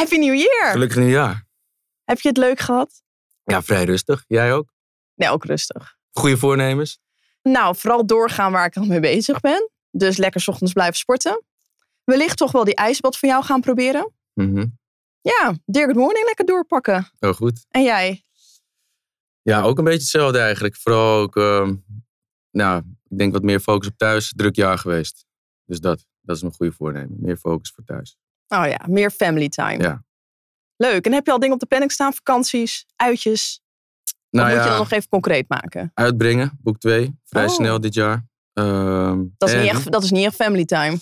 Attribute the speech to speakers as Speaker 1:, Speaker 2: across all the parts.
Speaker 1: Happy New Year!
Speaker 2: Gelukkig nieuwjaar.
Speaker 1: Heb je het leuk gehad?
Speaker 2: Ja, vrij rustig. Jij ook?
Speaker 1: Nee, ook rustig.
Speaker 2: Goede voornemens?
Speaker 1: Nou, vooral doorgaan waar ik al mee bezig ben. Dus lekker 's ochtends blijven sporten. Wellicht toch wel die ijsbad van jou gaan proberen.
Speaker 2: Mhm.
Speaker 1: Ja, Dear Good Morning lekker doorpakken.
Speaker 2: Heel goed.
Speaker 1: En jij?
Speaker 2: Ja, ook een beetje hetzelfde eigenlijk. Vooral ook, ehm, nou, ik denk wat meer focus op thuis. Druk jaar geweest. Dus dat, dat is mijn goede voornemen. Meer focus voor thuis.
Speaker 1: Oh ja, meer family time.
Speaker 2: Ja.
Speaker 1: Leuk. En heb je al dingen op de planning staan? Vakanties, uitjes?
Speaker 2: Nou
Speaker 1: of moet je
Speaker 2: ja,
Speaker 1: dat nog even concreet maken?
Speaker 2: uitbrengen, boek 2. Vrij
Speaker 1: Oh.
Speaker 2: snel dit jaar. Ehm,
Speaker 1: Dat is,
Speaker 2: en-
Speaker 1: niet echt, dat is niet echt family time.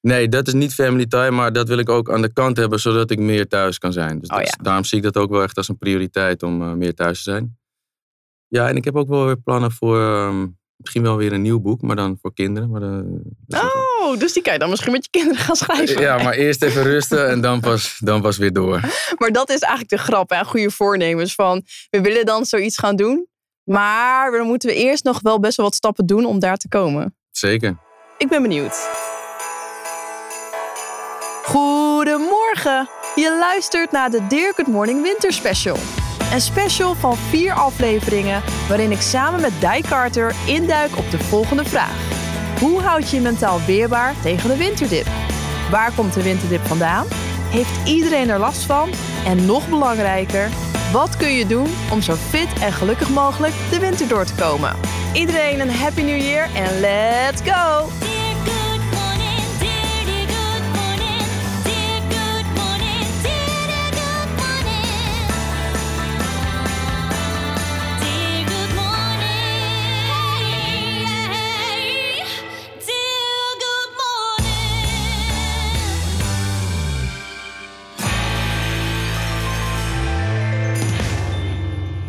Speaker 2: Nee, dat is niet family time, maar dat wil ik ook aan de kant hebben, zodat ik meer thuis kan zijn. Dus
Speaker 1: Oh
Speaker 2: dat is-
Speaker 1: ja.
Speaker 2: daarom zie ik dat ook wel echt als een prioriteit om eh, meer thuis te zijn. Ja, en ik heb ook wel weer plannen voor ehm, misschien wel weer een nieuw boek, maar dan voor kinderen. Maar, eh,
Speaker 1: Oh, dus die kan je dan misschien met je kinderen gaan schrijven.
Speaker 2: ja, maar eerst even rusten en dan pas, dan pas weer door.
Speaker 1: Maar dat is eigenlijk de grap, hè? goede voornemens. Van, we willen dan zoiets gaan doen. Maar dan moeten we eerst nog wel best wel wat stappen doen om daar te komen.
Speaker 2: Zeker.
Speaker 1: Ik ben benieuwd. Goedemorgen. Je luistert naar de Dear Good Morning Winter Special. Een special van vier afleveringen waarin ik samen met Dai Carter induik op de volgende vraag. Hoe houd je je mentaal weerbaar tegen de winterdip? Waar komt de winterdip vandaan? Heeft iedereen er last van? En nog belangrijker, wat kun je doen om zo fit en gelukkig mogelijk de winter door te komen? Iedereen een happy new year en let's go!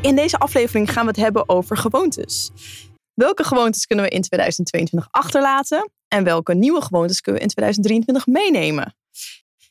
Speaker 1: In deze aflevering gaan we het hebben over gewoontes. Welke gewoontes kunnen we in 2022 achterlaten? En welke nieuwe gewoontes kunnen we in 2023 meenemen?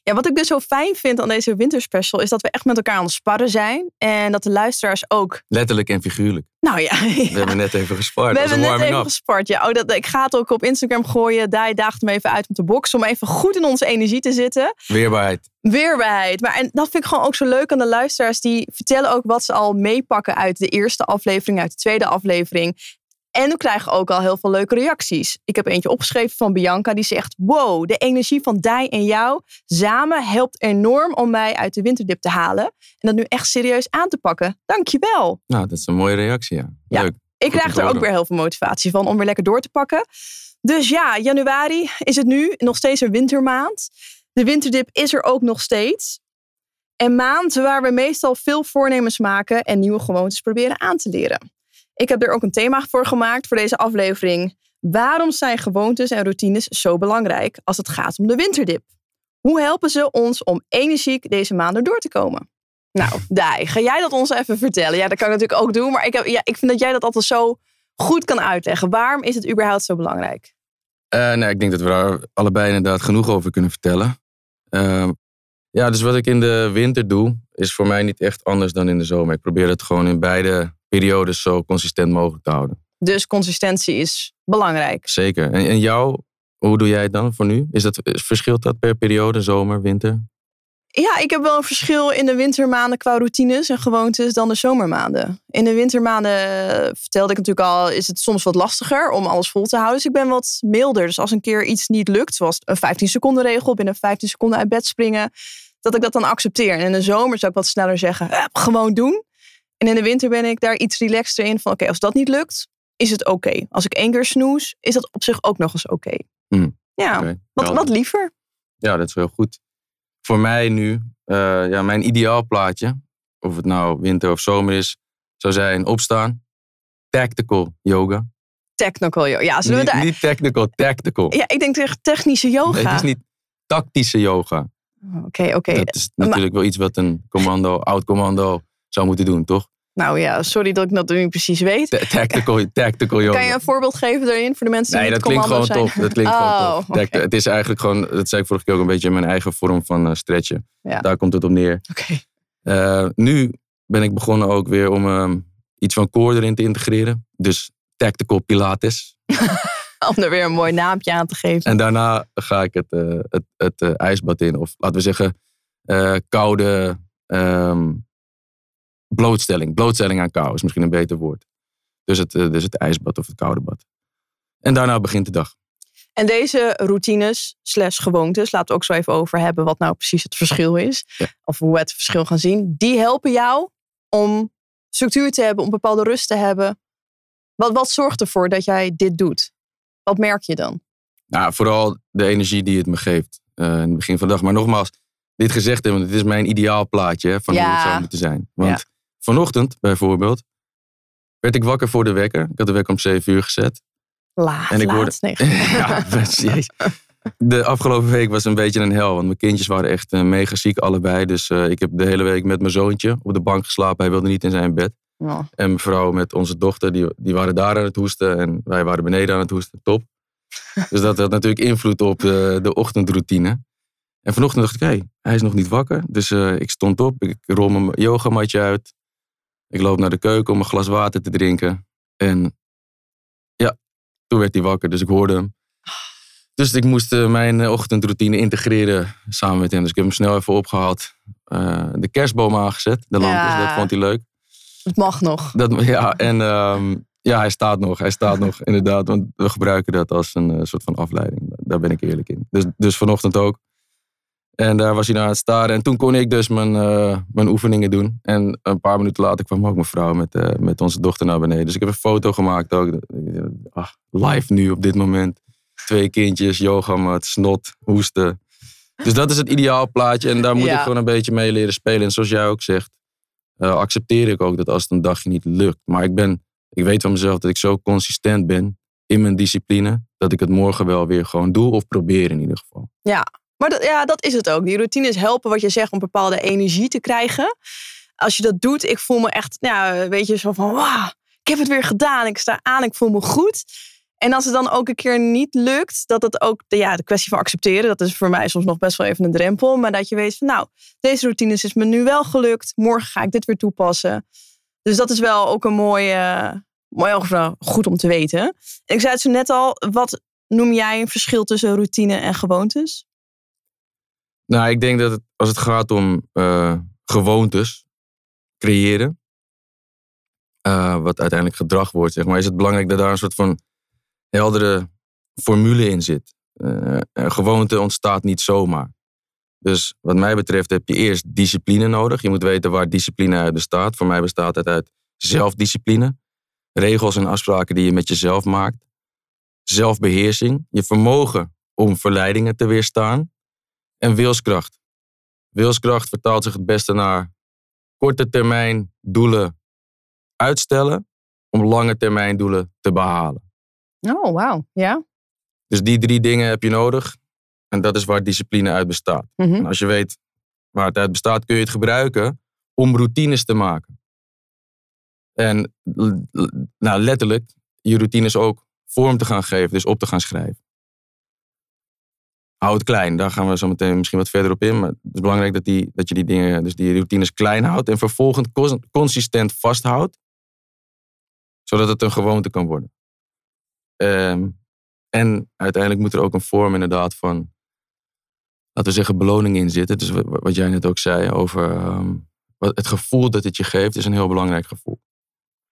Speaker 1: Ja, wat ik dus zo fijn vind aan deze winterspecial is dat we echt met elkaar aan het sparren zijn. En dat de luisteraars ook.
Speaker 2: Letterlijk en figuurlijk.
Speaker 1: Nou ja,
Speaker 2: We hebben net even gespart.
Speaker 1: we hebben net even
Speaker 2: up.
Speaker 1: gespart. Ja, oh, dat, ik ga het ook op Instagram gooien. Dai daagt me even uit om te boksen. Om even goed in onze energie te zitten.
Speaker 2: Weerbaarheid.
Speaker 1: Weerbaarheid. Maar en dat vind ik gewoon ook zo leuk aan de luisteraars. Die vertellen ook wat ze al meepakken uit de eerste aflevering, uit de tweede aflevering. En we krijgen ook al heel veel leuke reacties. Ik heb eentje opgeschreven van Bianca. Die zegt: Wow, de energie van Dai en jou samen helpt enorm om mij uit de winterdip te halen. En dat nu echt serieus aan te pakken. Dankjewel.
Speaker 2: Nou, dat is een mooie reactie, ja.
Speaker 1: Ja.
Speaker 2: Leuk.
Speaker 1: Ik
Speaker 2: Goed
Speaker 1: krijg er ook weer heel veel motivatie van om weer lekker door te pakken. Dus ja, januari is het nu nog steeds een wintermaand. De winterdip is er ook nog steeds. Een maand waar we meestal veel voornemens maken en nieuwe gewoontes proberen aan te leren. Ik heb er ook een thema voor gemaakt voor deze aflevering. Waarom zijn gewoontes en routines zo belangrijk als het gaat om de winterdip? Hoe helpen ze ons om energiek deze maanden door te komen? Nou, Dai, ga jij dat ons even vertellen? Ja, dat kan ik natuurlijk ook doen, maar ik, heb, ja, ik vind dat jij dat altijd zo goed kan uitleggen. Waarom is het überhaupt zo belangrijk?
Speaker 2: Eh, nee, ik denk dat we daar allebei inderdaad genoeg over kunnen vertellen. Ehm, ja, dus wat ik in de winter doe, is voor mij niet echt anders dan in de zomer. Ik probeer het gewoon in beide periodes zo consistent mogelijk te houden.
Speaker 1: Dus consistentie is belangrijk.
Speaker 2: Zeker. En, en jou, hoe doe jij het dan voor nu? Is dat, verschilt dat per periode, zomer, winter?
Speaker 1: Ja, ik heb wel een verschil in de wintermaanden qua routines en gewoontes dan de zomermaanden. In de wintermaanden, eh, vertelde ik natuurlijk al, is het soms wat lastiger om alles vol te houden. Dus ik ben wat milder. Dus als een keer iets niet lukt, zoals een 15 seconden regel, binnen 15 seconden uit bed springen, dat ik dat dan accepteer. En in de zomer zou ik wat sneller zeggen, eh, gewoon doen. En in de winter ben ik daar iets relaxter in van, oké, als dat niet lukt, is het oké. Als ik één keer snoes, is dat op zich ook nog eens oké.
Speaker 2: Hmm.
Speaker 1: Ja, wat, wat liever.
Speaker 2: Ja, dat is heel goed. Voor mij nu, eh, ja, mijn ideaalplaatje, of het nou winter of zomer is, zou zijn opstaan, tactical yoga.
Speaker 1: Technical, joh. Ja, zullen we
Speaker 2: Niet,
Speaker 1: daar...
Speaker 2: niet technical, tactical.
Speaker 1: Ja, ik denk tegen technische yoga.
Speaker 2: Nee, het is niet tactische yoga.
Speaker 1: Oké, oké.
Speaker 2: Dat is natuurlijk wel iets wat een commando, oud commando zou moeten doen, toch?
Speaker 1: Nou ja, sorry dat ik dat nu precies weet.
Speaker 2: Ta- Tactical, tactical yoga.
Speaker 1: Kan je een voorbeeld geven daarin voor de mensen die
Speaker 2: Nee, dat klinkt gewoon
Speaker 1: commando
Speaker 2: tof.
Speaker 1: zijn?
Speaker 2: Dat klinkt
Speaker 1: Oh,
Speaker 2: gewoon tof.
Speaker 1: oké.
Speaker 2: Tact- Het is eigenlijk gewoon, dat zei ik vorige keer ook een beetje mijn eigen vorm van eh, stretchen.
Speaker 1: Ja.
Speaker 2: Daar komt het op neer.
Speaker 1: Oké.
Speaker 2: Eh, nu ben ik begonnen ook weer om ehm, iets van core erin te integreren. Dus tactical pilates.
Speaker 1: Om er weer een mooi naampje aan te geven.
Speaker 2: En daarna ga ik het, eh, het, het ijsbad in. Of laten we zeggen, koude ehm, blootstelling. Blootstelling aan kou is misschien een beter woord. Dus het, eh, dus het ijsbad of het koude bad. En daarna begint de dag.
Speaker 1: En deze routines slash gewoontes, laten we ook zo even over hebben wat nou precies het verschil is.
Speaker 2: Ja.
Speaker 1: Of hoe we het verschil gaan zien. Die helpen jou om structuur te hebben, om bepaalde rust te hebben. Wat, wat zorgt ervoor dat jij dit doet? Wat merk je dan?
Speaker 2: Nou, vooral de energie die het me geeft eh, in het begin van de dag. Maar nogmaals, dit gezegd hebben, dit is mijn ideaalplaatje hè, van hoe
Speaker 1: Ja.
Speaker 2: het zou moeten zijn. Want vanochtend bijvoorbeeld werd ik wakker voor de wekker. Ik had de wekker om 7 uur gezet.
Speaker 1: Laat,
Speaker 2: En ik
Speaker 1: laat.
Speaker 2: hoorde- ja, precies. De afgelopen week was een beetje een hel. Want mijn kindjes waren echt eh, mega ziek, allebei. Dus eh, ik heb de hele week met mijn zoontje op de bank geslapen. Hij wilde niet in zijn bed.
Speaker 1: Oh.
Speaker 2: En mijn vrouw met onze dochter, die, die waren daar aan het hoesten. En wij waren beneden aan het hoesten. Top. dus dat had natuurlijk invloed op de, de ochtendroutine. En vanochtend dacht ik, hé, hij is nog niet wakker. Dus eh, ik stond op, ik rol mijn yogamatje uit. Ik loop naar de keuken om een glas water te drinken. En ja, toen werd hij wakker, dus ik hoorde hem. Dus ik moest eh, mijn eh, ochtendroutine integreren samen met hem. Dus ik heb hem snel even opgehaald. eh, de kerstboom aangezet, de lampjes,
Speaker 1: Ja.
Speaker 2: dat vond hij leuk.
Speaker 1: Het mag nog.
Speaker 2: Dat, ja, en ehm, ja, hij staat nog. Hij staat nog, inderdaad. Want we gebruiken dat als een soort van afleiding. Daar ben ik eerlijk in. Dus, dus vanochtend ook. En daar was hij naar aan het staren. En toen kon ik dus mijn, eh, mijn oefeningen doen. En een paar minuten later kwam ook mijn vrouw met, eh, met onze dochter naar beneden. Dus ik heb een foto gemaakt ook. Ach, live nu op dit moment. Twee kindjes, yogamat, snot, hoesten. Dus dat is het ideaalplaatje. En daar moet
Speaker 1: Ja.
Speaker 2: ik gewoon een beetje mee leren spelen. En zoals jij ook zegt, eh, accepteer ik ook dat als het een dagje niet lukt. Maar ik, ben, ik weet van mezelf dat ik zo consistent ben in mijn discipline. Dat ik het morgen wel weer gewoon doe of probeer in ieder geval.
Speaker 1: Maar dat, ja, dat is het ook. Die routines helpen wat je zegt om bepaalde energie te krijgen. Als je dat doet, ik voel me echt, ja, weet je, zo van, wauw, ik heb het weer gedaan. Ik sta aan, ik voel me goed. En als het dan ook een keer niet lukt, dat het ook, ja, de kwestie van accepteren, dat is voor mij soms nog best wel even een drempel. Maar dat je weet van, nou, deze routines is me nu wel gelukt. Morgen ga ik dit weer toepassen. Dus dat is wel ook een mooie, mooi ook goed om te weten. En ik zei het zo net al, wat noem jij een verschil tussen routine en gewoontes?
Speaker 2: Nou, ik denk dat als het gaat om eh, gewoontes creëren, eh, wat uiteindelijk gedrag wordt, zeg maar, is het belangrijk dat daar een soort van heldere formule in zit. Eh, gewoonte ontstaat niet zomaar. Dus wat mij betreft heb je eerst discipline nodig. Je moet weten waar discipline uit bestaat. Voor mij bestaat het uit zelfdiscipline. Regels en afspraken die je met jezelf maakt. Zelfbeheersing. Je vermogen om verleidingen te weerstaan. En wilskracht. Wilskracht vertaalt zich het beste naar korte termijn doelen uitstellen om lange termijn doelen te behalen.
Speaker 1: Oh, wauw. Ja.
Speaker 2: Dus die drie dingen heb je nodig. En dat is waar discipline uit bestaat.
Speaker 1: Mhm.
Speaker 2: En als je weet waar het uit bestaat, kun je het gebruiken om routines te maken. En nou, letterlijk je routines ook vorm te gaan geven, dus op te gaan schrijven. Hou het klein, daar gaan we zo meteen misschien wat verder op in. Maar het is belangrijk dat, die, dat je die dingen, dus die routines klein houdt en vervolgens cons- consistent vasthoudt, zodat het een gewoonte kan worden. Ehm, en uiteindelijk moet er ook een vorm inderdaad van, laten we zeggen, beloning in zitten. Dus wa- wa- wat jij net ook zei over ehm, het gevoel dat het je geeft, is een heel belangrijk gevoel.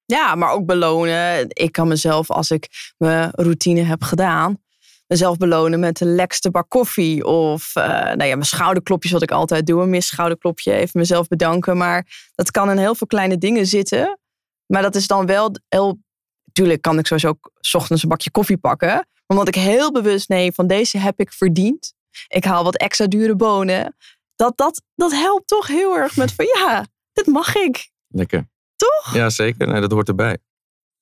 Speaker 1: Ja, maar ook belonen. Ik kan mezelf, als ik mijn routine heb gedaan, mezelf belonen met de lekkerste bak koffie. Of eh, nou ja, mijn schouderklopjes, wat ik altijd doe. Een mis schouderklopje, even mezelf bedanken. Maar dat kan in heel veel kleine dingen zitten. Maar dat is dan wel heel... Tuurlijk kan ik sowieso ook 's ochtends een bakje koffie pakken. Omdat ik heel bewust neem van deze heb ik verdiend. Ik haal wat extra dure bonen. Dat, dat, dat helpt toch heel erg met van ja, dit mag ik.
Speaker 2: Lekker.
Speaker 1: Toch?
Speaker 2: Ja, zeker. Nee, dat hoort erbij.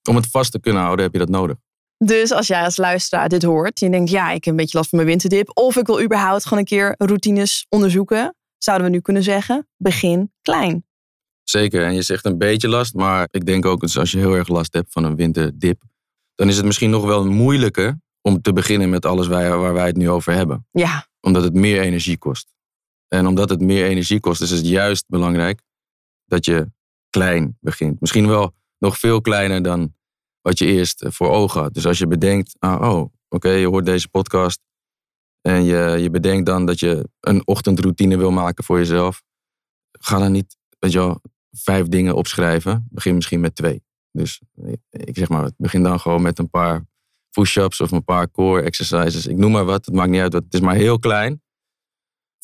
Speaker 2: Om het vast te kunnen houden heb je dat nodig.
Speaker 1: Dus als jij als luisteraar dit hoort, je denkt, ja, ik heb een beetje last van mijn winterdip. Of ik wil überhaupt gewoon een keer routines onderzoeken. Zouden we nu kunnen zeggen, begin klein.
Speaker 2: Zeker. En je zegt een beetje last, maar ik denk ook dus als je heel erg last hebt van een winterdip, dan is het misschien nog wel moeilijker om te beginnen met alles waar, waar wij het nu over hebben.
Speaker 1: Ja,
Speaker 2: Omdat het meer energie kost. En omdat het meer energie kost, is het juist belangrijk dat je klein begint. Misschien wel nog veel kleiner dan wat je eerst eh, voor ogen had. Dus als je bedenkt, ah, oh, oké, je hoort deze podcast en je, je bedenkt dan dat je een ochtendroutine wil maken voor jezelf, ga dan niet, weet je wel, vijf dingen opschrijven. Begin misschien met twee. Dus eh, ik zeg maar, begin dan gewoon met een paar push-ups of een paar core exercises. Ik noem maar wat, het maakt niet uit. Het is maar heel klein.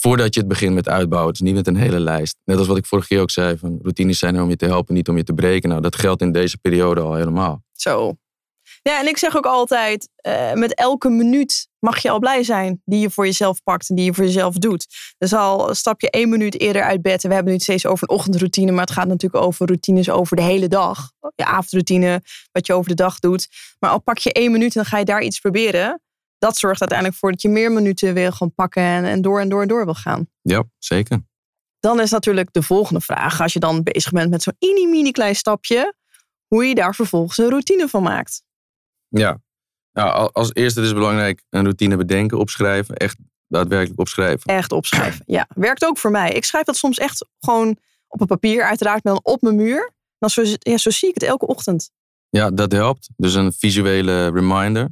Speaker 2: Voordat je het begint met uitbouwen. Het is niet met een hele lijst. Net als wat ik vorige keer ook zei. Van routines zijn er om je te helpen, niet om je te breken. Nou, dat geldt in deze periode al helemaal.
Speaker 1: Zo. Ja, en ik zeg ook altijd, eh, met elke minuut mag je al blij zijn die je voor jezelf pakt en die je voor jezelf doet. Dus al stap je één minuut eerder uit bed, en we hebben nu steeds over een ochtendroutine, maar het gaat natuurlijk over routines over de hele dag. Je avondroutine, wat je over de dag doet. Maar al pak je één minuut en dan ga je daar iets proberen. Dat zorgt uiteindelijk voor dat je meer minuten wil gaan pakken en, en door en door en door wil gaan.
Speaker 2: Ja, zeker.
Speaker 1: Dan is natuurlijk de volgende vraag, als je dan bezig bent met zo'n mini mini klein stapje, hoe je daar vervolgens een routine van maakt.
Speaker 2: Ja. Nou, al- als eerste is het belangrijk een routine bedenken, opschrijven. Echt daadwerkelijk opschrijven.
Speaker 1: Echt opschrijven. Ja, werkt ook voor mij. Ik schrijf dat soms echt gewoon op een papier, uiteraard, maar dan op mijn muur. Dan zo, ja, zo zie ik het elke ochtend.
Speaker 2: Ja, dat helpt. Dus een visuele reminder.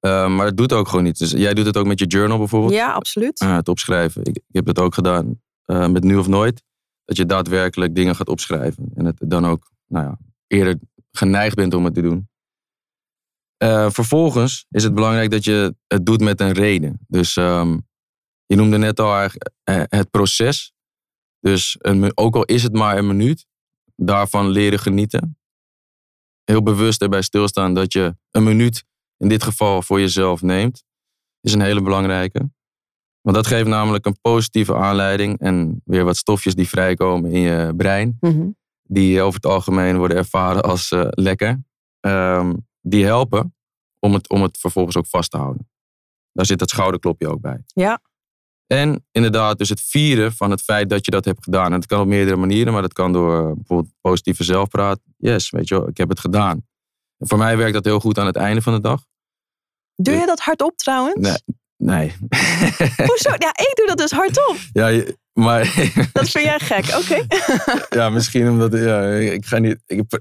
Speaker 2: Eh, maar het doet ook gewoon niet. Dus jij doet het ook met je journal bijvoorbeeld.
Speaker 1: Ja, absoluut.
Speaker 2: Eh, het opschrijven. Ik, ik heb het ook gedaan eh, met Nu of Nooit. Dat je daadwerkelijk dingen gaat opschrijven. En het dan ook nou ja, eerder geneigd bent om het te doen. Eh, vervolgens is het belangrijk dat je het doet met een reden. Dus ehm, je noemde net al eigenlijk, het proces. Dus een, ook al is het maar een minuut, daarvan leren genieten. Heel bewust erbij stilstaan dat je een minuut in dit geval voor jezelf neemt. Is een hele belangrijke. Want dat geeft namelijk een positieve aanleiding en weer wat stofjes die vrijkomen in je brein
Speaker 1: Mhm.
Speaker 2: die over het algemeen worden ervaren als eh, lekker, ehm, die helpen om het, om het vervolgens ook vast te houden. Daar zit dat schouderklopje ook bij.
Speaker 1: Ja.
Speaker 2: En inderdaad, dus het vieren van het feit dat je dat hebt gedaan. En dat kan op meerdere manieren, maar dat kan door eh, bijvoorbeeld positieve zelfpraat. Yes, weet je wel, ik heb het gedaan. Voor mij werkt dat heel goed aan het einde van de dag.
Speaker 1: Doe je dat hardop trouwens?
Speaker 2: Nee. Nee.
Speaker 1: Hoezo? Ja, ik doe dat dus hardop.
Speaker 2: ja, maar
Speaker 1: Dat vind jij gek. Oké.
Speaker 2: ja, misschien omdat ja, ik ga niet. Ik heb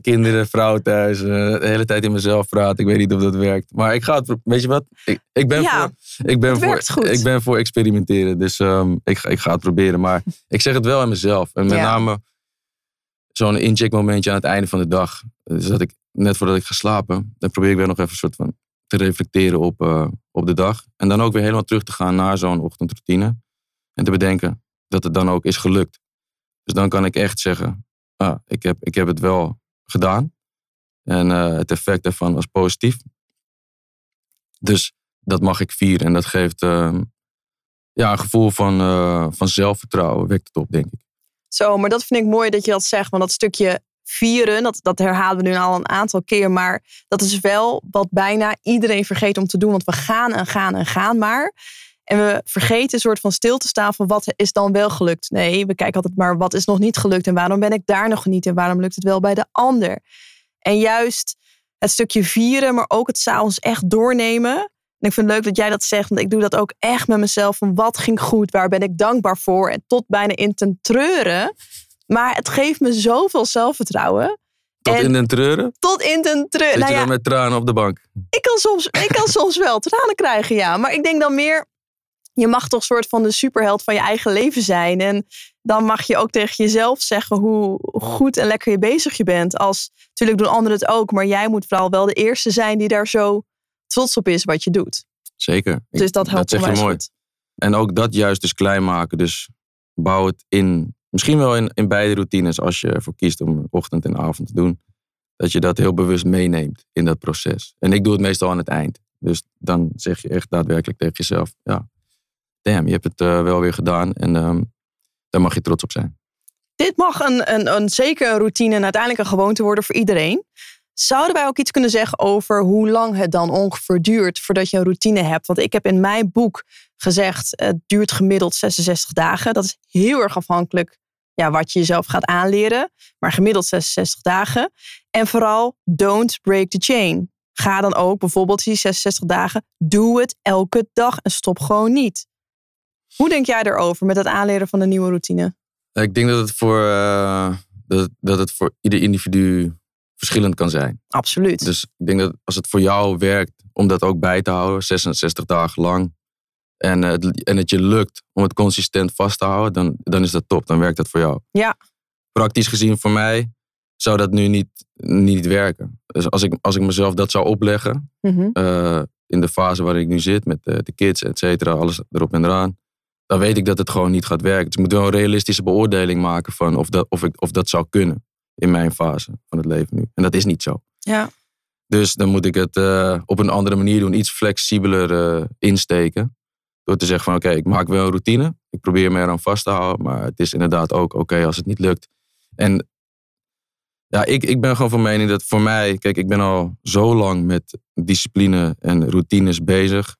Speaker 2: kinderen, vrouw thuis, eh, de hele tijd in mezelf praten. Ik weet niet of dat werkt. Maar ik ga het, weet je wat? Ik, ik ben
Speaker 1: Ja,
Speaker 2: voor, ik ben voor,
Speaker 1: werkt goed.
Speaker 2: ik ben voor experimenteren. Dus ehm, ik, ga- ik ga het proberen. Maar ik zeg het wel aan mezelf. En met
Speaker 1: Ja.
Speaker 2: name zo'n incheckmomentje aan het einde van de dag. Dus dat ik net voordat ik ga slapen, dan probeer ik weer nog even een soort van te reflecteren op, eh, op de dag. En dan ook weer helemaal terug te gaan naar zo'n ochtendroutine. En te bedenken dat het dan ook is gelukt. Dus dan kan ik echt zeggen, ah, ik, heb, ik heb het wel gedaan. En eh, het effect daarvan was positief. Dus dat mag ik vieren. En dat geeft ehm, ja, een gevoel van, eh, van zelfvertrouwen. Wekt het op, denk ik.
Speaker 1: Zo, maar dat vind ik mooi dat je dat zegt. Want dat stukje vieren, dat, dat herhalen we nu al een aantal keer. Maar dat is wel wat bijna iedereen vergeet om te doen. Want we gaan en gaan en gaan maar. En we vergeten een soort van stil te staan van wat is dan wel gelukt. Nee, we kijken altijd maar wat is nog niet gelukt. En waarom ben ik daar nog niet? En waarom lukt het wel bij de ander? En juist het stukje vieren, maar ook het s'avonds echt doornemen. En ik vind het leuk dat jij dat zegt, want ik doe dat ook echt met mezelf. Van wat ging goed, waar ben ik dankbaar voor? En tot bijna in ten treuren. Maar het geeft me zoveel zelfvertrouwen.
Speaker 2: Tot
Speaker 1: En-
Speaker 2: in den treuren?
Speaker 1: Tot in ten treuren.
Speaker 2: Zit
Speaker 1: Nou
Speaker 2: je
Speaker 1: ja,
Speaker 2: dan met tranen op de bank?
Speaker 1: ik kan, soms, ik kan soms wel tranen krijgen, ja. Maar ik denk dan meer, je mag toch soort van de superheld van je eigen leven zijn. En dan mag je ook tegen jezelf zeggen hoe goed en lekker je bezig je bent. Als, natuurlijk doen anderen het ook, maar jij moet vooral wel de eerste zijn die daar zo trots op is wat je doet.
Speaker 2: Zeker.
Speaker 1: Dus dat helpt
Speaker 2: zeg je mooi.
Speaker 1: goed.
Speaker 2: En ook dat juist dus klein maken. Dus bouw het in. Misschien wel in, in beide routines als je ervoor kiest om ochtend en avond te doen. Dat je dat heel bewust meeneemt in dat proces. En ik doe het meestal aan het eind. Dus dan zeg je echt daadwerkelijk tegen jezelf. Ja, damn, je hebt het eh, wel weer gedaan. En ehm, daar mag je trots op zijn.
Speaker 1: Dit mag een, een, een zeker een routine en uiteindelijk een gewoonte worden voor iedereen. Zouden wij ook iets kunnen zeggen over hoe lang het dan ongeveer duurt voordat je een routine hebt? Want ik heb in mijn boek gezegd, het duurt gemiddeld 66 dagen. Dat is heel erg afhankelijk ja, wat je jezelf gaat aanleren. Maar gemiddeld 66 dagen. En vooral, don't break the chain. Ga dan ook bijvoorbeeld die 66 dagen, doe het elke dag en stop gewoon niet. Hoe denk jij erover met het aanleren van een nieuwe routine?
Speaker 2: Ik denk dat het voor, eh, dat, dat het voor ieder individu verschillend kan zijn.
Speaker 1: Absoluut.
Speaker 2: Dus ik denk dat als het voor jou werkt om dat ook bij te houden, 66 dagen lang. En, het, en het je lukt om het consistent vast te houden, dan, dan is dat top. Dan werkt dat voor jou.
Speaker 1: Ja.
Speaker 2: Praktisch gezien voor mij zou dat nu niet, niet werken. Dus als ik, als ik mezelf dat zou opleggen,
Speaker 1: Mhm.
Speaker 2: eh, in de fase waarin ik nu zit, met eh, de kids, et cetera, alles erop en eraan, dan weet ik dat het gewoon niet gaat werken. Dus ik moet wel een realistische beoordeling maken van of dat, of ik, of dat zou kunnen in mijn fase van het leven nu. En dat is niet zo.
Speaker 1: Ja.
Speaker 2: Dus dan moet ik het eh, op een andere manier doen, iets flexibeler insteken. Door te zeggen van oké, ik maak wel een routine. Ik probeer me eraan vast te houden. Maar het is inderdaad ook oké als het niet lukt. En ja, ik, ik ben gewoon van mening dat voor mij... Kijk, ik ben al zo lang met discipline en routines bezig.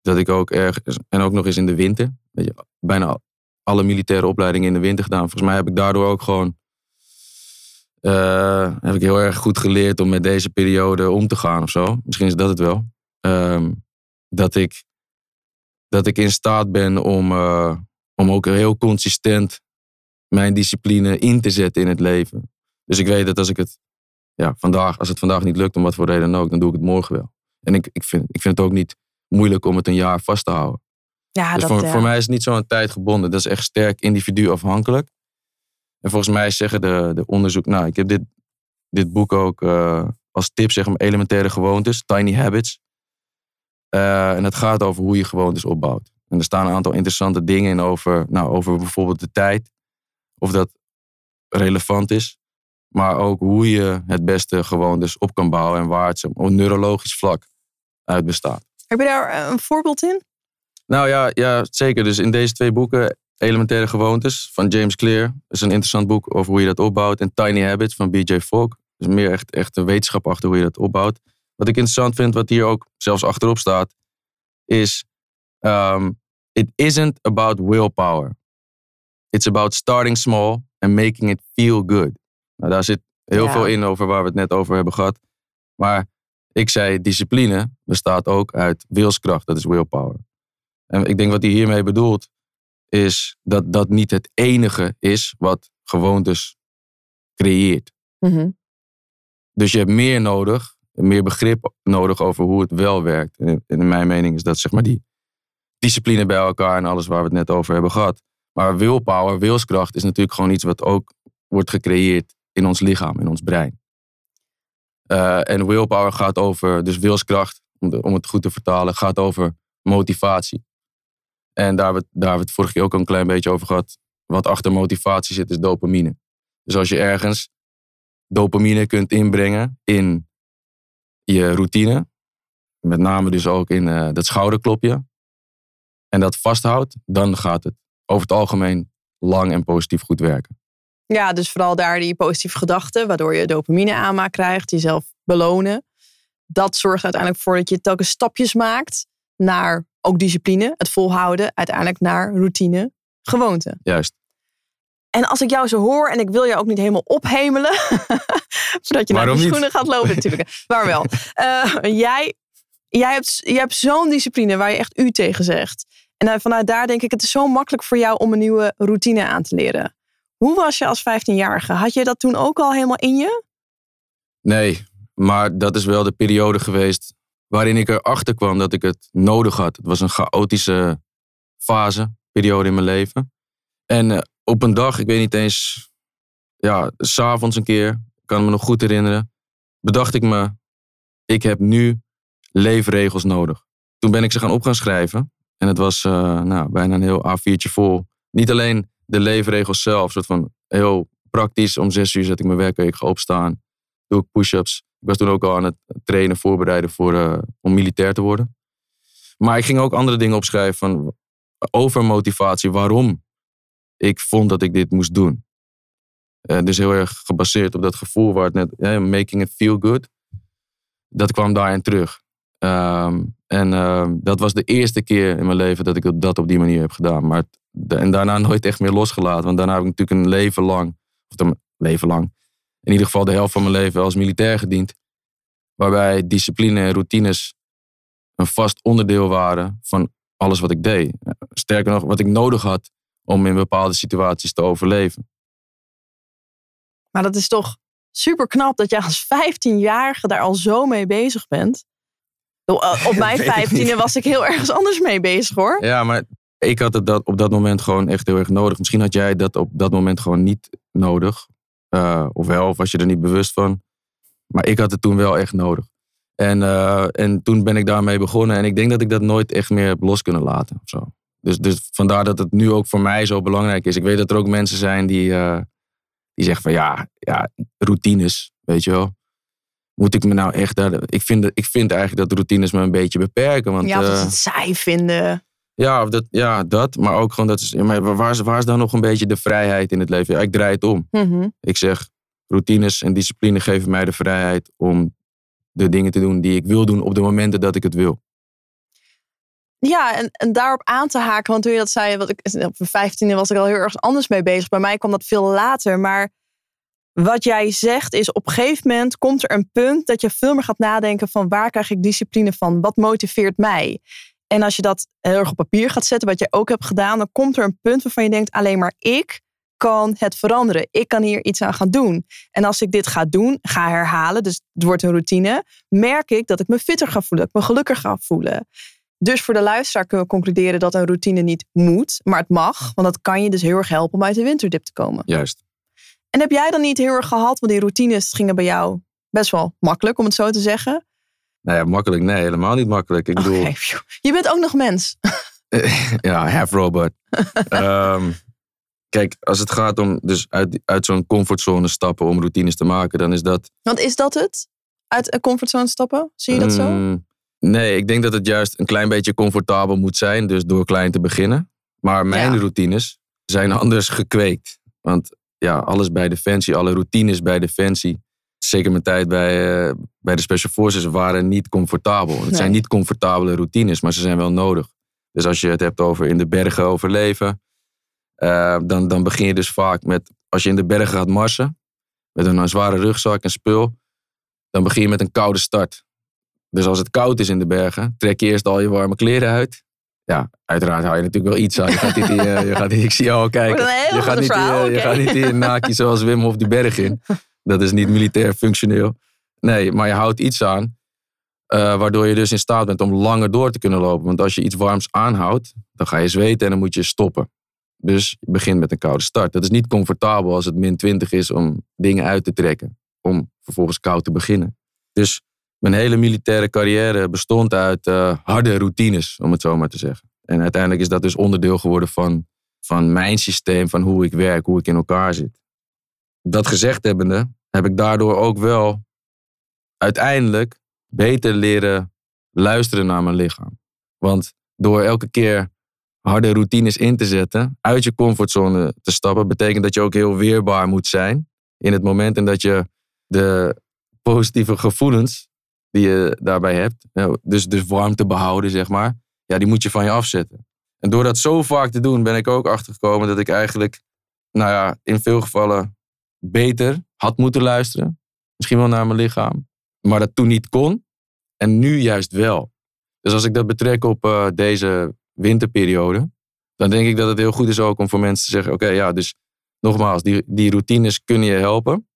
Speaker 2: Dat ik ook ergens... En ook nog eens in de winter. Weet je, bijna alle militaire opleidingen in de winter gedaan. Volgens mij heb ik daardoor ook gewoon... eh, heb ik heel erg goed geleerd om met deze periode om te gaan of zo. Misschien is dat het wel. Ehm, dat, ik, dat ik in staat ben om, eh, om ook heel consistent mijn discipline in te zetten in het leven. Dus ik weet dat als ik het ja, vandaag, als het vandaag niet lukt, om wat voor reden dan ook, dan doe ik het morgen wel. En ik, ik, vind, ik vind het ook niet moeilijk om het een jaar vast te houden.
Speaker 1: Ja,
Speaker 2: dus
Speaker 1: dat,
Speaker 2: voor,
Speaker 1: ja.
Speaker 2: voor mij is het niet zo aan tijd gebonden. Dat is echt sterk individu afhankelijk. En volgens mij zeggen de, de onderzoek... Nou, ik heb dit, dit boek ook eh, als tip, zeg maar, elementaire gewoontes. Tiny Habits. Eh, en het gaat over hoe je gewoontes opbouwt. En er staan een aantal interessante dingen in over, nou, over bijvoorbeeld de tijd. Of dat relevant is. Maar ook hoe je het beste gewoontes op kan bouwen. En waar het op neurologisch vlak uit bestaat.
Speaker 1: Heb je daar eh, een voorbeeld in?
Speaker 2: Nou ja, ja, zeker. Dus in deze twee boeken, Elementaire Gewoontes van James Clear, is een interessant boek over hoe je dat opbouwt. En Tiny Habits van BJ Fogg. Dus meer echt, echt een wetenschap achter hoe je dat opbouwt. Wat ik interessant vind, wat hier ook zelfs achterop staat, is: um, It isn't about willpower. It's about starting small and making it feel good. Nou, daar zit heel
Speaker 1: Ja.
Speaker 2: veel in over waar we het net over hebben gehad. Maar ik zei, discipline bestaat ook uit wilskracht. Dat is willpower. En ik denk wat hij hiermee bedoelt, is dat dat niet het enige is wat gewoontes creëert.
Speaker 1: Mhm.
Speaker 2: Dus je hebt meer nodig, meer begrip nodig over hoe het wel werkt. En in mijn mening is dat zeg maar die discipline bij elkaar en alles waar we het net over hebben gehad. Maar willpower, wilskracht, is natuurlijk gewoon iets wat ook wordt gecreëerd in ons lichaam, in ons brein. Eh, en willpower gaat over, dus wilskracht, om, om het goed te vertalen, gaat over motivatie. En daar hebben, we, het vorige keer ook een klein beetje over gehad. Wat achter motivatie zit, is dopamine. Dus als je ergens dopamine kunt inbrengen in je routine, met name dus ook in eh, dat schouderklopje, en dat vasthoudt, dan gaat het over het algemeen lang en positief goed werken.
Speaker 1: Ja, dus vooral daar die positieve gedachten, waardoor je dopamine aanmaak krijgt, jezelf belonen. Dat zorgt uiteindelijk voor dat je telkens stapjes maakt naar ook discipline, het volhouden, uiteindelijk naar routine, gewoonte.
Speaker 2: Juist.
Speaker 1: En als ik jou zo hoor en ik wil jou ook niet helemaal ophemelen, voordat je naar
Speaker 2: niet?
Speaker 1: schoenen gaat lopen natuurlijk. Maar wel. Eh, jij, jij hebt, jij hebt zo'n discipline waar je echt u tegen zegt. En eh, vanuit daar denk ik, het is zo makkelijk voor jou om een nieuwe routine aan te leren. Hoe was je als 15-jarige? Had je dat toen ook al helemaal in je?
Speaker 2: Nee, maar dat is wel de periode geweest waarin ik erachter kwam dat ik het nodig had. Het was een chaotische fase, periode in mijn leven. En eh, op een dag, ik weet niet eens, ja, s'avonds een keer, ik kan me nog goed herinneren, bedacht ik me, ik heb nu leefregels nodig. Toen ben ik ze gaan op gaan schrijven. En het was eh, nou, bijna een heel A4'tje vol. Niet alleen de leefregels zelf, soort van heel praktisch. Om zes uur zet ik mijn werk, ik ga opstaan, doe ik push-ups. Ik was toen ook al aan het trainen, voorbereiden voor, eh, om militair te worden. Maar ik ging ook andere dingen opschrijven van, over motivatie, waarom ik vond dat ik dit moest doen. Eh, dus heel erg gebaseerd op dat gevoel waar het net, making it feel good. Dat kwam daarin terug. Ehm, en ehm, dat was de eerste keer in mijn leven dat ik dat op die manier heb gedaan. Maar en daarna nooit echt meer losgelaten. Want daarna heb ik natuurlijk een leven lang, of een leven lang, in ieder geval de helft van mijn leven als militair gediend. Waarbij discipline en routines een vast onderdeel waren van alles wat ik deed. Sterker nog, wat ik nodig had om in bepaalde situaties te overleven.
Speaker 1: Maar dat is toch super knap dat jij als 15-jarige daar al zo mee bezig bent. Eh, Op mijn
Speaker 2: ik
Speaker 1: vijftiende
Speaker 2: niet.
Speaker 1: was ik heel ergens anders mee bezig hoor.
Speaker 2: Ja, maar ik had het dat op dat moment gewoon echt heel erg nodig. Misschien had jij dat op dat moment gewoon niet nodig. Eh, of wel, of was je er niet bewust van. Maar ik had het toen wel echt nodig. En, eh, en toen ben ik daarmee begonnen. En ik denk dat ik dat nooit echt meer heb los kunnen laten. Of zo. Dus, dus vandaar dat het nu ook voor mij zo belangrijk is. Ik weet dat er ook mensen zijn die, eh, die zeggen van ja, ja, routines, weet je wel. Moet ik me nou echt daar... Ik vind, ik vind eigenlijk dat routines me een beetje beperken. Want,
Speaker 1: ja, of dat
Speaker 2: eh,
Speaker 1: ze het saai vinden.
Speaker 2: ja, dat, ja, dat. Maar ook gewoon dat is. Maar waar, is, waar is dan nog een beetje de vrijheid in het leven? Ja, ik draai het om.
Speaker 1: Mhm.
Speaker 2: Ik zeg, routines en discipline geven mij de vrijheid om de dingen te doen die ik wil doen op de momenten dat ik het wil.
Speaker 1: Ja, en, en daarop aan te haken, want toen je dat zei, wat ik, op mijn vijftiende was ik al heel erg anders mee bezig. Bij mij kwam dat veel later. Maar wat jij zegt is, op een gegeven moment komt er een punt dat je veel meer gaat nadenken van waar krijg ik discipline van? Wat motiveert mij? En als je dat heel erg op papier gaat zetten, wat jij ook hebt gedaan, dan komt er een punt waarvan je denkt, alleen maar ik kan het veranderen. Ik kan hier iets aan gaan doen. En als ik dit ga doen, ga herhalen, dus het wordt een routine, merk ik dat ik me fitter ga voelen, dat ik me gelukkiger ga voelen. Dus voor de luisteraar kunnen we concluderen dat een routine niet moet, maar het mag. Want dat kan je dus heel erg helpen om uit de winterdip te komen.
Speaker 2: Juist.
Speaker 1: En heb jij dan niet heel erg gehad, want die routines gingen bij jou best wel makkelijk, om het zo te zeggen.
Speaker 2: Nou ja, makkelijk. Nee, helemaal niet makkelijk. Ik bedoel,
Speaker 1: je bent ook nog mens.
Speaker 2: ja, half robot. Ehm, kijk, als het gaat om dus uit, uit zo'n comfortzone stappen om routines te maken, dan is dat
Speaker 1: Want is dat het? Uit een comfortzone stappen? Zie je dat zo?
Speaker 2: Mm, nee, ik denk dat het juist een klein beetje comfortabel moet zijn. Dus door klein te beginnen. Maar mijn
Speaker 1: Ja.
Speaker 2: routines zijn anders gekweekt. Want ja, alles bij Defensie, alle routines bij Defensie. Zeker mijn tijd bij, eh, bij de Special Forces waren niet comfortabel. Het
Speaker 1: Nee.
Speaker 2: zijn niet comfortabele routines, maar ze zijn wel nodig. Dus als je het hebt over in de bergen overleven. eh, dan, dan begin je dus vaak met, als je in de bergen gaat marsen. Met een, een zware rugzak en spul. Dan begin je met een koude start. Dus als het koud is in de bergen, trek je eerst al je warme kleren uit. Ja, uiteraard hou je natuurlijk wel iets aan. Je gaat niet, in je, gaat niet, ik zie jou al kijken. Je gaat, niet, in je- gaat niet in je naakje zoals Wim Hof die berg in. Dat is niet militair functioneel. Nee, maar je houdt iets aan. eh, waardoor je dus in staat bent om langer door te kunnen lopen. Want als je iets warms aanhoudt, dan ga je zweten en dan moet je stoppen. Dus je begint met een koude start. Dat is niet comfortabel als het min 20 is om dingen uit te trekken. Om vervolgens koud te beginnen. Dus mijn hele militaire carrière bestond uit eh, harde routines, om het zo maar te zeggen. En uiteindelijk is dat dus onderdeel geworden van, van mijn systeem, van hoe ik werk, hoe ik in elkaar zit. Dat gezegd hebbende, heb ik daardoor ook wel uiteindelijk beter leren luisteren naar mijn lichaam. Want door elke keer harde routines in te zetten, uit je comfortzone te stappen, betekent dat je ook heel weerbaar moet zijn in het moment en dat je de positieve gevoelens die je daarbij hebt, dus, dus warmte behouden, zeg maar, ja, die moet je van je afzetten. En door dat zo vaak te doen, ben ik ook achtergekomen dat ik eigenlijk, nou ja, in veel gevallen beter had moeten luisteren. Misschien wel naar mijn lichaam. Maar dat toen niet kon. En nu juist wel. Dus als ik dat betrek op eh, deze winterperiode, dan denk ik dat het heel goed is ook om voor mensen te zeggen: oké, ja, dus nogmaals, die, die routines kunnen je helpen.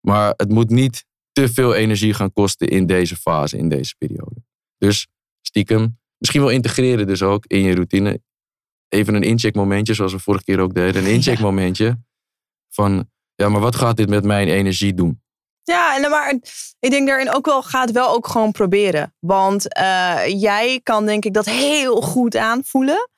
Speaker 2: Maar het moet niet te veel energie gaan kosten in deze fase, in deze periode. Dus stiekem, misschien wel integreren dus ook in je routine. Even een incheckmomentje, zoals we vorige keer ook deden. Een incheckmomentje van, ja, maar wat gaat dit met mijn energie doen?
Speaker 1: Ja, en maar ik denk daarin ook wel, ga het wel ook gewoon proberen. Want eh, jij kan denk ik dat heel goed aanvoelen.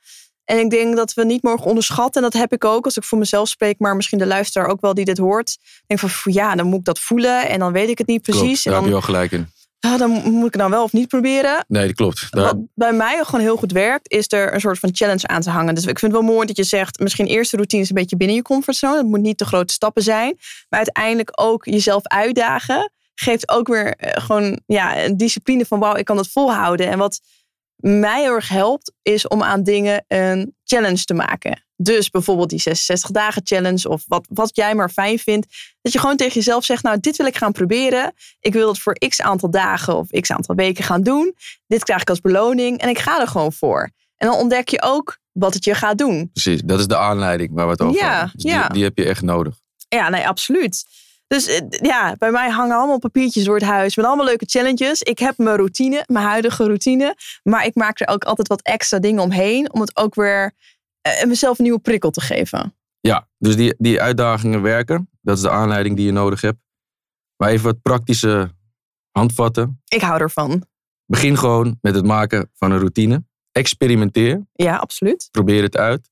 Speaker 1: En ik denk dat we niet mogen onderschatten. En dat heb ik ook als ik voor mezelf spreek. Maar misschien de luisteraar ook wel die dit hoort. Denk van ja, dan moet ik dat voelen. En dan weet ik het niet precies.
Speaker 2: Klopt, daar
Speaker 1: en
Speaker 2: heb je
Speaker 1: dan,
Speaker 2: wel gelijk in.
Speaker 1: ah, dan moet ik het dan wel of niet proberen.
Speaker 2: Nee, dat klopt. Daar,
Speaker 1: Wat bij mij gewoon heel goed werkt, is er een soort van challenge aan te hangen. Dus ik vind het wel mooi dat je zegt, misschien eerste routine is een beetje binnen je comfortzone. Het moet niet te grote stappen zijn. Maar uiteindelijk ook jezelf uitdagen. Geeft ook weer eh, gewoon ja, een discipline van wauw, ik kan dat volhouden. En wat mij heel erg helpt, is om aan dingen een challenge te maken. Dus bijvoorbeeld die 66 dagen challenge of wat, wat jij maar fijn vindt. Dat je gewoon tegen jezelf zegt, nou dit wil ik gaan proberen. Ik wil dat voor x aantal dagen of x aantal weken gaan doen. Dit krijg ik als beloning en ik ga er gewoon voor. En dan ontdek je ook wat het je gaat doen.
Speaker 2: precies, dat is de aanleiding waar we het over
Speaker 1: Ja,
Speaker 2: hebben. Dus
Speaker 1: ja.
Speaker 2: Die, die heb je echt nodig.
Speaker 1: Ja, nee, absoluut. Dus eh, ja, bij mij hangen allemaal papiertjes door het huis met allemaal leuke challenges. Ik heb mijn routine, mijn huidige routine. Maar ik maak er ook altijd wat extra dingen omheen. Om het ook weer eh, mezelf een nieuwe prikkel te geven.
Speaker 2: Ja, dus die, die uitdagingen werken. Dat is de aanleiding die je nodig hebt. Maar even wat praktische handvatten.
Speaker 1: Ik hou ervan.
Speaker 2: Begin gewoon met het maken van een routine. Experimenteer.
Speaker 1: Ja, absoluut.
Speaker 2: Probeer het uit.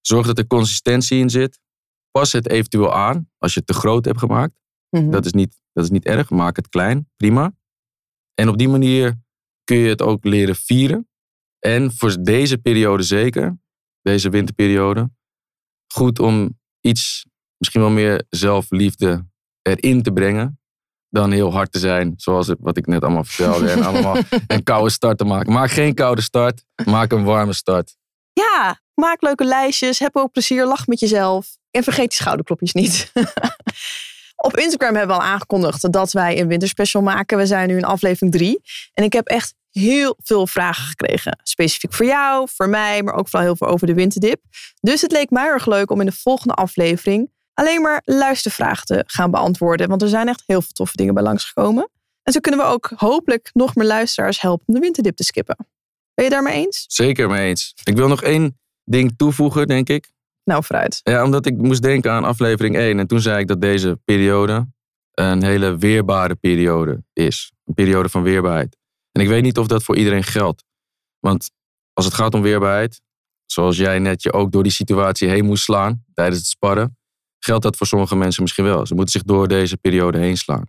Speaker 2: Zorg dat er consistentie in zit. Pas het eventueel aan als je het te groot hebt gemaakt.
Speaker 1: Mhm.
Speaker 2: Dat is niet, dat is niet erg. Maak het klein. Prima. En op die manier kun je het ook leren vieren. En voor deze periode zeker, deze winterperiode, goed om iets, misschien wel meer zelfliefde erin te brengen. Dan heel hard te zijn, zoals het- wat ik net allemaal vertelde. En allemaal een koude start te maken. Maak geen koude start, maak een warme start.
Speaker 1: Ja, maak leuke lijstjes. Heb ook plezier. Lach met jezelf. En vergeet die schouderklopjes niet. Op Instagram hebben we al aangekondigd dat wij een winterspecial maken. We zijn nu in aflevering drie. En ik heb echt heel veel vragen gekregen. Specifiek voor jou, voor mij, maar ook vooral heel veel over de winterdip. Dus het leek mij erg leuk om in de volgende aflevering alleen maar luistervragen te gaan beantwoorden. Want er zijn echt heel veel toffe dingen bij langsgekomen. En zo kunnen we ook hopelijk nog meer luisteraars helpen om de winterdip te skippen. Ben je daarmee eens?
Speaker 2: Zeker mee eens. Ik wil nog één ding toevoegen, denk ik.
Speaker 1: Nou.
Speaker 2: Ja, omdat ik moest denken aan aflevering 1. En toen zei ik dat deze periode een hele weerbare periode is. Een periode van weerbaarheid. En ik weet niet of dat voor iedereen geldt. Want als het gaat om weerbaarheid, zoals jij net je ook door die situatie heen moest slaan tijdens het sparren, geldt dat voor sommige mensen misschien wel. Ze moeten zich door deze periode heen slaan.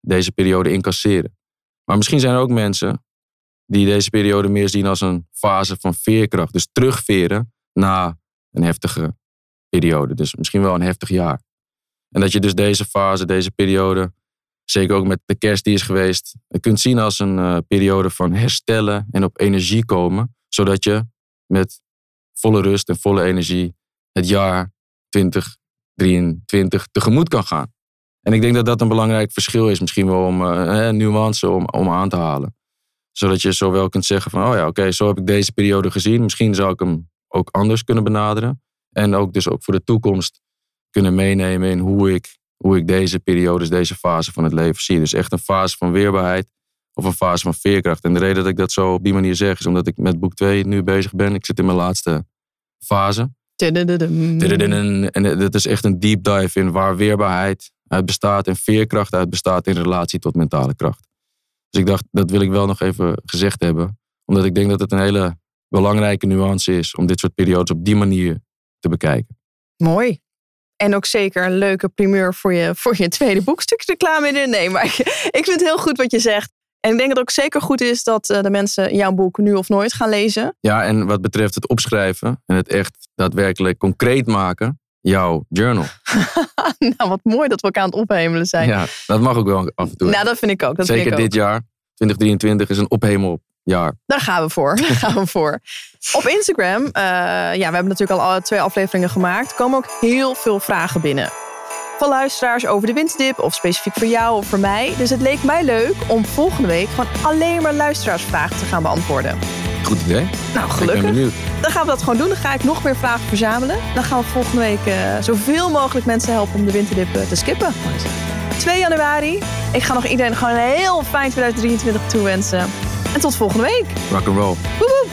Speaker 2: Deze periode incasseren. Maar misschien zijn er ook mensen die deze periode meer zien als een fase van veerkracht. Dus terugveren na een heftige periode. Dus misschien wel een heftig jaar. En dat je dus deze fase, deze periode, zeker ook met de kerst die is geweest, kunt zien als een eh, periode van herstellen en op energie komen. Zodat je met volle rust en volle energie het jaar 2023 tegemoet kan gaan. En ik denk dat dat een belangrijk verschil is, misschien wel om een nuance om, om aan te halen. Zodat je zowel kunt zeggen van, oh ja, oké, zo heb ik deze periode gezien. Misschien zou ik hem ook anders kunnen benaderen. En ook dus ook voor de toekomst kunnen meenemen in hoe ik, hoe ik deze periodes, deze fase van het leven zie. Dus echt een fase van weerbaarheid of een fase van veerkracht. En de reden dat ik dat zo op die manier zeg, is omdat ik met boek 2 nu bezig ben. Ik zit in mijn laatste fase. En dat is echt een deep dive in waar weerbaarheid uit bestaat en veerkracht uit bestaat in relatie tot mentale kracht. Dus ik dacht, dat wil ik wel nog even gezegd hebben. Omdat ik denk dat het een hele belangrijke nuance is om dit soort periodes op die manier te bekijken.
Speaker 1: Mooi. En ook zeker een leuke primeur voor je, voor je tweede boekstuk reclame in. Nee, maar ik, vind het heel goed wat je zegt. En ik denk dat het ook zeker goed is dat eh, de mensen jouw boek nu of nooit gaan lezen.
Speaker 2: Ja, en wat betreft het opschrijven en het echt daadwerkelijk concreet maken, jouw journal.
Speaker 1: nou, wat mooi dat we elkaar aan het ophemelen zijn.
Speaker 2: Ja, dat mag ook wel af en toe.
Speaker 1: Nou, dat vind ik ook. Dat
Speaker 2: Zeker
Speaker 1: vind ik ook.
Speaker 2: dit jaar, 2023, is een
Speaker 1: Daar gaan we voor. Gaan we voor. Op Instagram, eh, ja, we hebben natuurlijk al twee afleveringen gemaakt, komen ook heel veel vragen binnen. Van luisteraars over de winterdip of specifiek voor jou of voor mij. Dus het leek mij leuk om volgende week gewoon alleen maar luisteraarsvragen te gaan beantwoorden.
Speaker 2: Goed idee.
Speaker 1: Nou,
Speaker 2: Ik ben
Speaker 1: gelukkig.
Speaker 2: benieuwd.
Speaker 1: Dan gaan we dat gewoon doen. Dan ga ik nog meer vragen verzamelen. Dan gaan we volgende week eh, zoveel mogelijk mensen helpen om de winterdip eh, te skippen. 2 januari. Ik ga nog iedereen gewoon een heel fijn 2023 toewensen. En tot volgende week.
Speaker 2: Rock and roll.
Speaker 1: Woehoe!